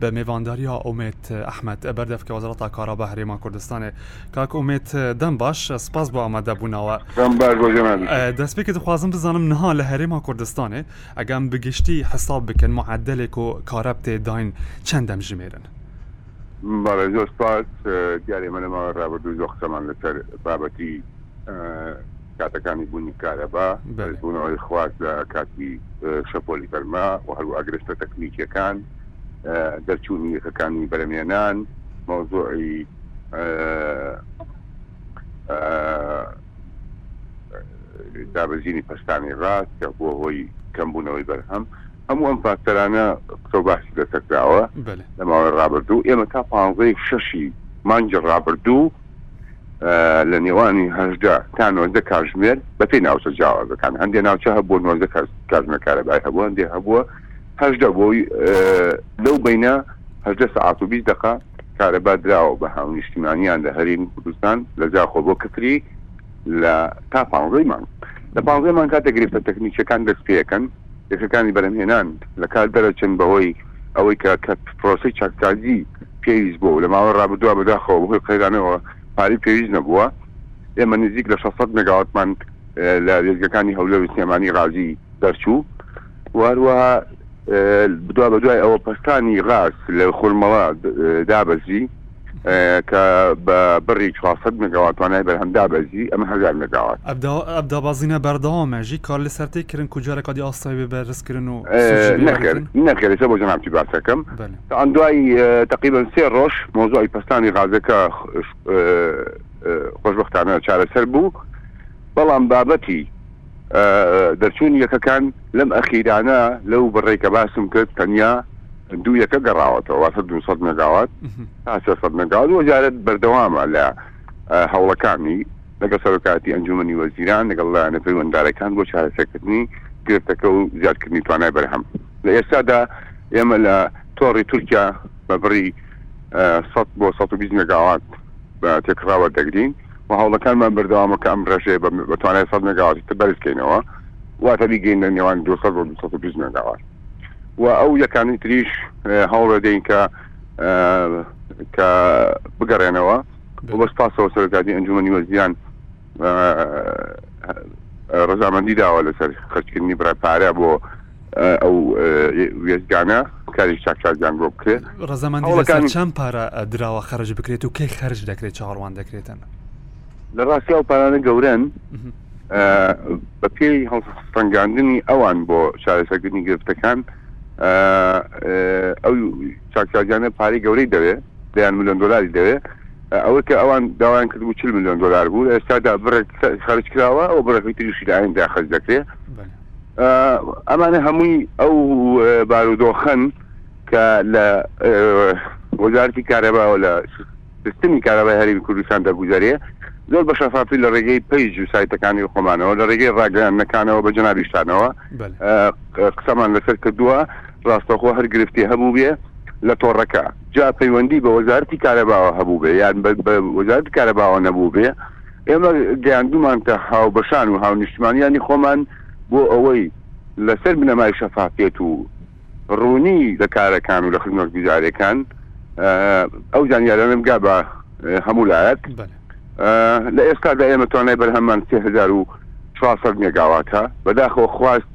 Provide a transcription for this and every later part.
بە مێڤانداریا ئومێد ئەحمەد بەردەڤ کە وەزرەتا کارابا هەرێما کوردستانێ. کاک ئومێد دەم باش، سپاس بۆ ئامادە بووناوە. دەم باش بۆ جەنابیش. دەس پێکی دخوازم بزانم نها لە هەرێما کوردستانێ ئەگەم بە گشتی حساب بکەن معەدەلێک و کارەب تێ داین چەند دەم ژمێرن؟ بەڵێ زۆر سپاس. دیارە ئێمە لە ماوەی ڕابردوو زۆر قسەمان لە سەر بابەتی، کاتەکانی بوونی کارەبا، بەرزبوونەوەی خواست لە کاتی شەپۆلی گەرما و هەروەها گرفتە تەکنیکییەکان، دەرچوونی یەکەکانی بەرهەمهێنان، مەوزوعی دابەزینی پەستانی ڕاست کە بووە هۆی کەمبوونەوەی بەرهەم، هەموو ئەم فاکتەرانە قسە و باسی لەسەر کراوە لە ماوەی ڕابردوو، ئێمە تا پانزەی شەشی مانگی ڕابردوو، لە نێوانی هەژدە تا نۆزدە کاتژمێر بەپێی ناوچە جیاوازەکان هەندێک ناوچە هەبووە نۆزدە کاتژمێر کارەبای هەبوو هەندێک هەبووە هەژدە بۆی لەو بینە هەژدە سەعات و بیست دەقە کارەبا دراوە بە هاونیشتیمانیان لە هەرێمی کوردستان لە جاخۆ بۆ کفری لە تا پانزەی مانگ لە پانزەی مانگ کاتە گرفتە تەکنیکیەکان دەست پێەکەن یەکەکانی بەرهەمهێنان لە کار دەرەچن بەهۆی ئەوەی کە کە پرۆسەی چاکسازی پێویست بووە و لە ماوەی ڕابردووە بەداخەوە بەهۆی قەیرانەوە پارەی پێویست نەبووە. ئێمە نزیک لە شەش سەد مێگاواتمان لە وێستگەکانی هەولێر و سلێمانی غازی دەرچوو و هەروەها دوابەدوای ئەوە پەستانی غاز لە خورمەڵە دابەزی. کە بە بڕی چوار سەد مێگاوات توانای بەرهەم دابەزی، ئەمە هەزار مێگاوات. ئەب دابەزینە بەردەوامە، ژی کار لەسەر تێ کرن کو جارێکا دی ئاستەوێ بێ بەرز کرن و سوچی بێ بەرز کرن؟ نەخێر، نەخێر ئیسە بۆ جەنابتی باس ئەکەم. تاان دوای تەقریبەن سێ ڕۆژ مەوزوعی پەستانی غازەکە خۆشبەختانە چارەسەر بوو، بەڵام بابەتی. دەرچوونی یەکەکان لەم ئەخیرانە لەو بڕێ کە باسم کرد تەنیا دوو یەکە گەڕاوەتەوە واتە 200 مەگاوات تا 300 مەگاوات وەزارەت بەردەوامە لە هەوڵەکانی لەگەڵ سەرۆکاتی ئەنجومنی وەزیران لەگەڵ لایەنە پەیوەنددارەکان بۆ چارەسەرکردنی گرفتەکە و زیادکردنی توانای بەرهەم لە ئێستادا ئێمە لە تۆڕی تورکیا بە بڕی 100 بۆ 120 مەگاوات تێکڕاوە دەگرین و هەوڵەکانمان بەردەوامە کە ئەم رێژەیە بە توانای سەد مێگاواتی تر بەرز بکەینەوە واتە بیگەینە نێوان دوو سەد و دوو سەد و بیست مێگاوات و ئەو یەکانی تریش هەوڵەدەین کە کە بگەڕێنەوە بە سپاسەوە سەرکاتی ئەنجومەنی وەزیران ڕزامەندی داوە لەسەر خەرکردنی بڕە پارە بۆ ئەو وێستگانە کاری چاکسازیان بۆ بکرێت ڕزامەندی لەسەر چەند پارە دراوە خەرج بکرێت و کەی خەرج دەکرێت چاڕوان دەکرێتن لە ڕاستی ئەو پارانە گەورەن بە پێی هەڵسەنگاندنی ئەوان بۆ شارەسەگرنی گرفتەکان ئەو چاکسازیانە پارەی گەورەی دەوێت دەیان میلیۆن دلاری دەوێت ئەوە کە ئەوان داوایان کرد بوو چل میلیۆن دلار بوو ئێستادا بڕێک خەرج کراوە ئەو بڕەکەی تریشی لە ئایندا خەرج دەکرێت ئەمانە هەمووی ئەو بارودۆخەن کە لە وەزارتی کارەباوە لە سیستمی کارەبای هەرمی کوردستان دەگوزارێ زۆر بە شەفافی لە ڕێگەی پیج و سایتەکانی خۆمانەوە لە ڕێگەی ڕاگەیاندنەکانەوە بە جنابیشتانەوە قسەمان لەسەر کردووە ڕاستەخۆ هەر گرفتی هەبوو بێ لە تۆڕەکە جا پەیوەندی بە وەزارتی کارەباوە هەبوو بێ یان بە وەزارت کارەباوە نەبوو بێ ئێمە گەیاندوومانتە هاوبەشان و هاونیشتمانییانی خۆمان بۆ ئەوەی لەسەر بنەمای شەفافیەت و ڕوونی لە کارەکان و لە خزمەتگوزارییەکان ئەو زانیاریانە بگا بە هەموو لایەک. لە ئێستادا ئێمە توانای بەرهەممان سێ هەزار و چوار سەد مێگاواتە، بەداخەوە خواست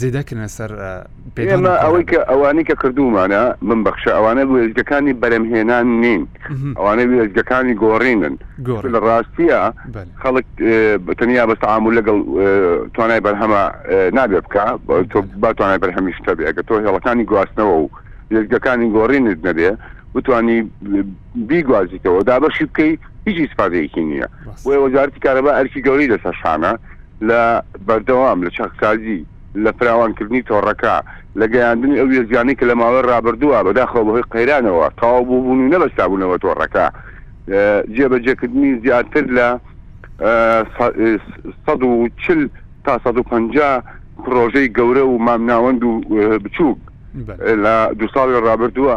زیدەکردنە سەر پێمە ئەوەی کە ئەوانی کە کردومانە من بەخشە ئەوانە وێژگەکانی بەرەمهێنان نین ئەوانە وێژگەکانی گۆڕینن لە ڕاستیە خەڵک تەنیا بە تعامل لەگەڵ توانای بەرهەمە نابێ بکە تۆ با توانای بەرهەمیشتە بێ ئەگە تۆ هێڵەکانی گواستنەوە و وێژگەکانی گۆڕینت نەبێ بتانی بیگوازیتەوە دابەشی بکەی هیچ ئیسپادەیەکی نییە بۆی وەزارتی کارەبا ئەرکی گەوری لەسەر شانە لە بەردەوام لە چاکسازی، لە فراوانکردنی تۆڕەکە، لە گەیاندنی ئەو وێستگانەی کە لە ماوەی ڕابردووە بەداخەوە بەهۆی قەیرانەوە تەواو بووبوون و نەبەستابوونە بە تۆڕەکە، جێبەجێکردنی زیاتر لە سەد و چل تا سەد و پەنجا پڕۆژەی گەورە و مامناوەند و بچووک لە دوو ساڵی ڕابردووە.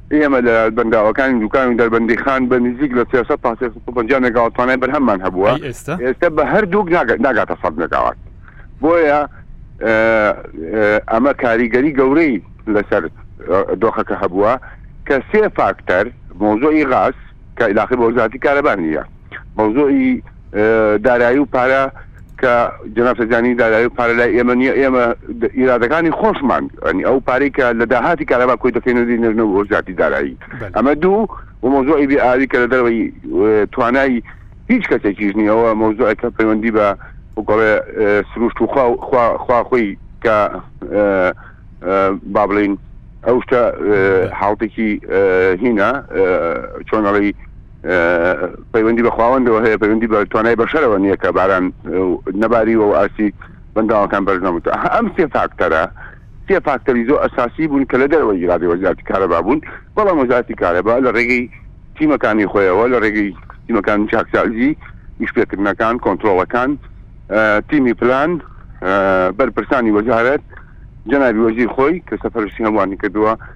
ئێمە لە بەنداوەکانی دوکان و دەربەندیخان بە نزیک لە سێ سەد تا سێ سەد و پەنجا مێگاوات توانای بەرهەممان هەبووە، ئەی ئێستە؟ ئێستە بە هەردووک ناگات ناگاتە سەد مێگاوات، بۆیە ئەمە کاریگەری گەورەی لەسەر دۆخەکە هەبووە کە سێ فاکتەر، مەوزوعی غاز کە ئیلاقەی بە وەزارەتی کارەبا نییە. مەوزوعی دارایی و پارە کە جەناب سەرجانی دارایی و پارە لای ئێمە نییە، ئێمە ئیرادەکانی خۆشمان ینی ئەو پارەی کە لە داهاتی کارەبا کۆی دەکەین و دینێنە بۆ وەزارەتی دارایی ئەمە دوو و مەوزوعی بێ ئاوی کە لە دەرەوەی توانای هیچ کەسێکیش نییە ئەوە مەوزوعەکە پەیوەندی بە وگەڵێ سروشت و خوا خۆی کە با بڵین ئەو شتە حاڵتێکی هینە چۆنەڵی پەیوەندی بە خواوەندەوە هەیە پەیوەندی بە توانای بەشەرەوە نییە کە باران نەباری و ئاسی بەنداوەکان بەرز نەبوو ئەم سێ فاکتەرە سێ فاکتەری زۆر ئەساسی بوون کە لە دەرەوە ئیرادی وەزیاتی کارەبا بوون بەڵام وەزارتی کارەبا لە ڕێگەی تیمەکانی خۆیەوە لە ڕێگەی تیمەکان چاکسازی ئیشپێکردنەکان کۆنتترۆڵەکان تیمی پلان بەرپرسانی وەزارەت جەنابی وەزیر خۆی کە سەفرشتی هەمووانی کردووە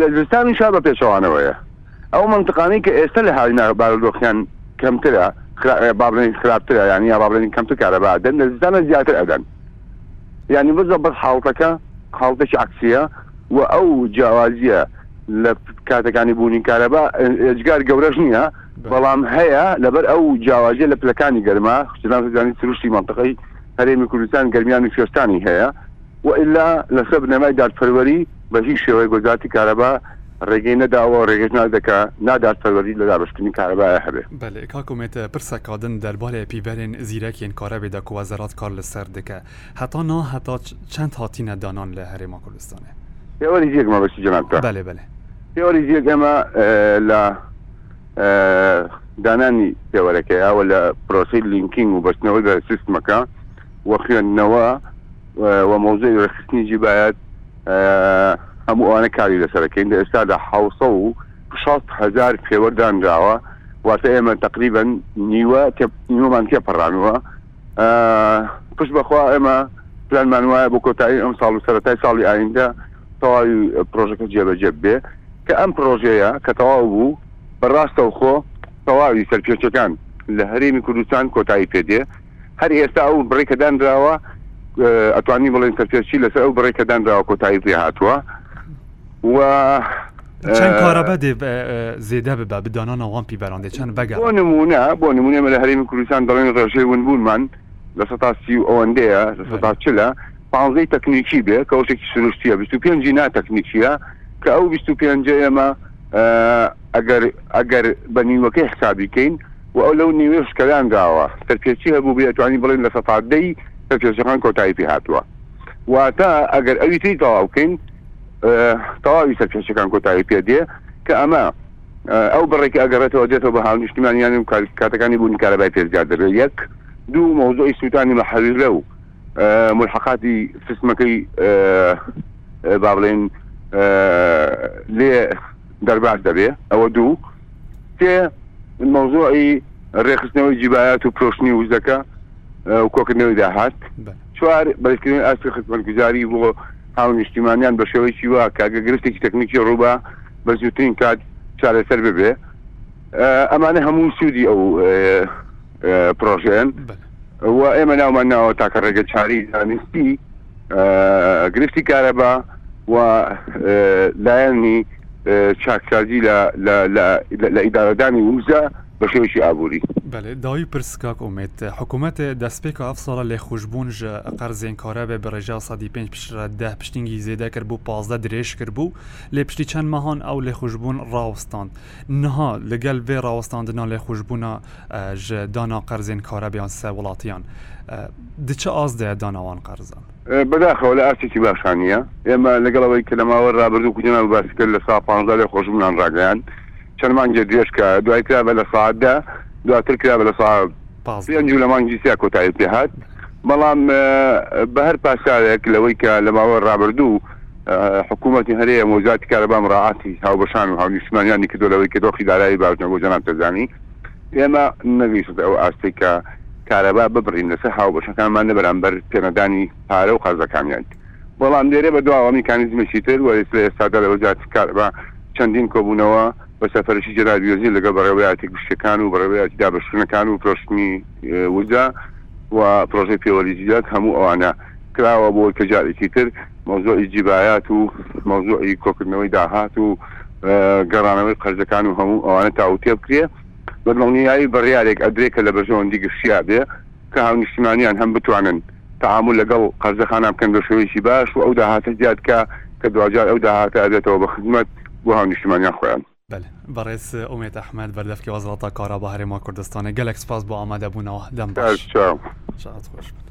لە زستان و شا بە پێچەوانەوەیە. ئەو مەنتقانەی کە ئێستە لە هاوینە بارودۆخیان کەمترە بابلین خراپترە یان یا بابلین کەمتر کارەبا ئەدەن لە زستانە زیاتر ئەدەن یعنی بزە بەس حاڵتەکە حاڵتەکی عکسە و ئەو جیاوازیە لە کاتەکانی بوونی کارەبا ئێجگار گەورەش نییە بەڵام هەیە لەبەر ئەو جیاوازیە لە پلەکانی گەرما خزانانی سروشتی مەنتقی هەرێمی کوردستان گەرمیان و کوێستانی هەیە وەئیلا لەسەر بنەمای دادپەروەری بە هیچ شێوەیەک وەزارەتی کارەبا ڕێگەی نەداوە و ڕێگەش نادە کە نا دادپەروەری لە دابەشکردنی کارەبایا هەبێ. بەلێ کاک ئومێد پرسە کادن دەربارەێ پیڤەرێن زیرەکێن کارەبێ دا ک وەزەرات کار لە سەر دکە هەتا نا هەتا چەند هاتینە دانان لە هەرێما کوردستانێ؟ پێوەری زیرەک مەبەستی جەنابتە؟ بەلێ بەلێ. پێوەری زیرەک ئێمە لە دانانی پێوەرەکەیا و لە پرۆسەی لینکینگ و بەستنەوەی بە سیستمەکە، و خوێندنەوە و مەوزەعی ڕێکخستنی جی بایەت هەموو ئەوانە کاری لەسەر دەکەین، لە ئێستادا حەوت سەد و شەست هەزار پێوەر دانراوە، واتە ئێمە تەقریبەن نیوە نیوەمان تێپەڕاندووە، پشت بەخوا ئێمە پلانمان وایە بۆ کۆتایی ئەمساڵ و سەرەتای ساڵی ئایندە تەواوی پرۆژەکە جێبەجێ ببێ کە ئەم پرۆژەیە کە تەواو بوو بە ڕاستەوخۆ تەواوی سەرپێچەکان لە هەرێمی کوردستان کۆتایی پێدێ هەر ئێستا ئەو بڕی کە دانراوە ئەتوانی بڵێن سەرپێچی لەسەر ئەو بڕی کە دانراوە کۆتایی پێ هاتووە و چەند کارەبا دێ زێدە ببە بدانانە وامپی بەراندێ چەند بەگە بۆ نمونە بۆ نمونێمە لە هەرێمی کوردستان دەڵێن ڕێژەی ونبوونمان لە سە تا سی و ئەوەندەیە لە سە تا چلە پانزەی تەکنیکی بێ کە وشێکی سروشتیە بیست و پێنجی ناتەکنیکیە کە ئەو بیست و پێنجە ئێمە ئەگەر ئەگەر بە نیوەکەی حسابیکەین و ئەو لەو نیوەی شکەیان داوە، سەرپێچی هەبوو بێ ئەتوانین بڵێین لە سەتا دەی سەرپێچەکان کۆتایی پێ هاتووە واتە ئەگەر ئەوی تری تەواو بکەین تەواوی سەرپێچەکان کۆتایی پێ دێ کە ئەمە ئەو بڕێک کە ئەگەڕێتەوە دێتەوە بە هاونیشتمانیانی و کاتەکانی بوونی کارەبای پێ زیاد دەبێت یەک دوو مەوزوعی سووتانی مەحەویلە و ملحقاتی سیستمەکەی با بڵێین لێ دەرباز دەبێ ئەوە دوو سێ مەوزوعی ڕێخستنەوەی جیبایات و پرۆشتنی وزەکە و کۆکردنەوەی داهات بەڵێ. چوار بەرزکردنی ئاستی خزمەتگوزاری بۆ هاونیشتیمانیان بە شێوەیەکی وا کە گە گرفتێکی تەکنیکی ڕووبا بە زووترین کات چارەسەر ببێ ئەمانە هەموو سوودی ئەو پرۆژەن و ئێمە ناومان ناوە تاکە ڕێگە چاری زانستی گرفتی کارەبا و لایەنی چاکسازی لە ئیدارەدانی وزە بە شێوەی ئابووری داوی پرسکاک ئومێت حکوومەت دەستپێک ئەف ساڵە لێ خوشببوون ژە قەرزێن کارە بێ بەڕێژا سادی پێ پیشرە دە پشتنگی زێدە کرد بوو پازدە درێژ کرد بوو لێ پشتی چەند مەهان ئەو لێ خوشببوون ڕاوستان نها لە گەل ڤێ راوەستاندنا لێخوشبونا ژە دانا قەرزێن کارەبێان سە وڵاتیان د چ ئاست دەێە دانا وان قەرزان؟ بەداخەوە لە ئاستێکی باشا نیە. ئێمە لەگەڵ ئەوەی کە لە ماوەی رابردوو کە جەنابت باسی کرد لە سا پانزە لێخۆشبوونان راگەیاند چەند مانگێ درێژ کە دوای کرا بە لە سا دە دواتر کرا بە لە سا پێنج و لە مانگی سێ کۆتایی پێ هات بەڵام بە هەر پاساوێک لەوەی کە لە ماوەی رابردوو حکوومەتی هەرێم وەزارەتی کارەبا مراعاتی هاوبەشان و هاونیشتمانیانی کردووە لەوەی کە دۆخی دارایی باش نەبوو، جەناب تەزانی ئێمە نەگەیشتووەتە ئەو ئاستەی کە کارەبا ببڕین لەسەر هاوبەشەکانمان لە بەرامبەر پێنەدانی پارە و قەرزەکانیان، بەڵام لێرە بەدواوە میکانیزمێکی تر و لە ئێستادا لە وەزارەتی کارەبا چەندین کۆبوونەوە بە سەفەرشی جەنابی وەزیر لەگەڵ بەڕێوەبەرایەتی گشتییەکان و بەڕێوەبەرایەتی دابەشکردنەکان و فرۆشتنی وزە و پڕۆژەی پێوەری جیدەک هەموو ئەوانە کراوە بۆ کە جارێکی تر مەوزوعی جبایات و مەوزوعی کۆکردنەوەی داهات و گەڕانەوەی قەرزەکان و هەموو ئەوانە تاووتوێ بکرێ بە دڵنیایی بڕیارێک ئەدرێ کە لە بەرژەوەندی گشتیار بێ کە هاونیشتیمانیان هەم بتوانن تەعامول لەگەڵ قەرزەخانە بکەن بە شێوەیەکی باش و ئەو داهاتە زیاد بکا کە دواجار ئەو داهاتە ئەبێتەوە بە خزمەت بۆ هاونیشتیمانیان خۆیان. بەلێ بەڕێز ئومێد ئەحمەد بەردەفکی وەزارەتە کارەبا هەرێما کوردستانە گەلەک سوپاس بۆ ئامادەبوونەوە دەم باش. دەست خۆش بن.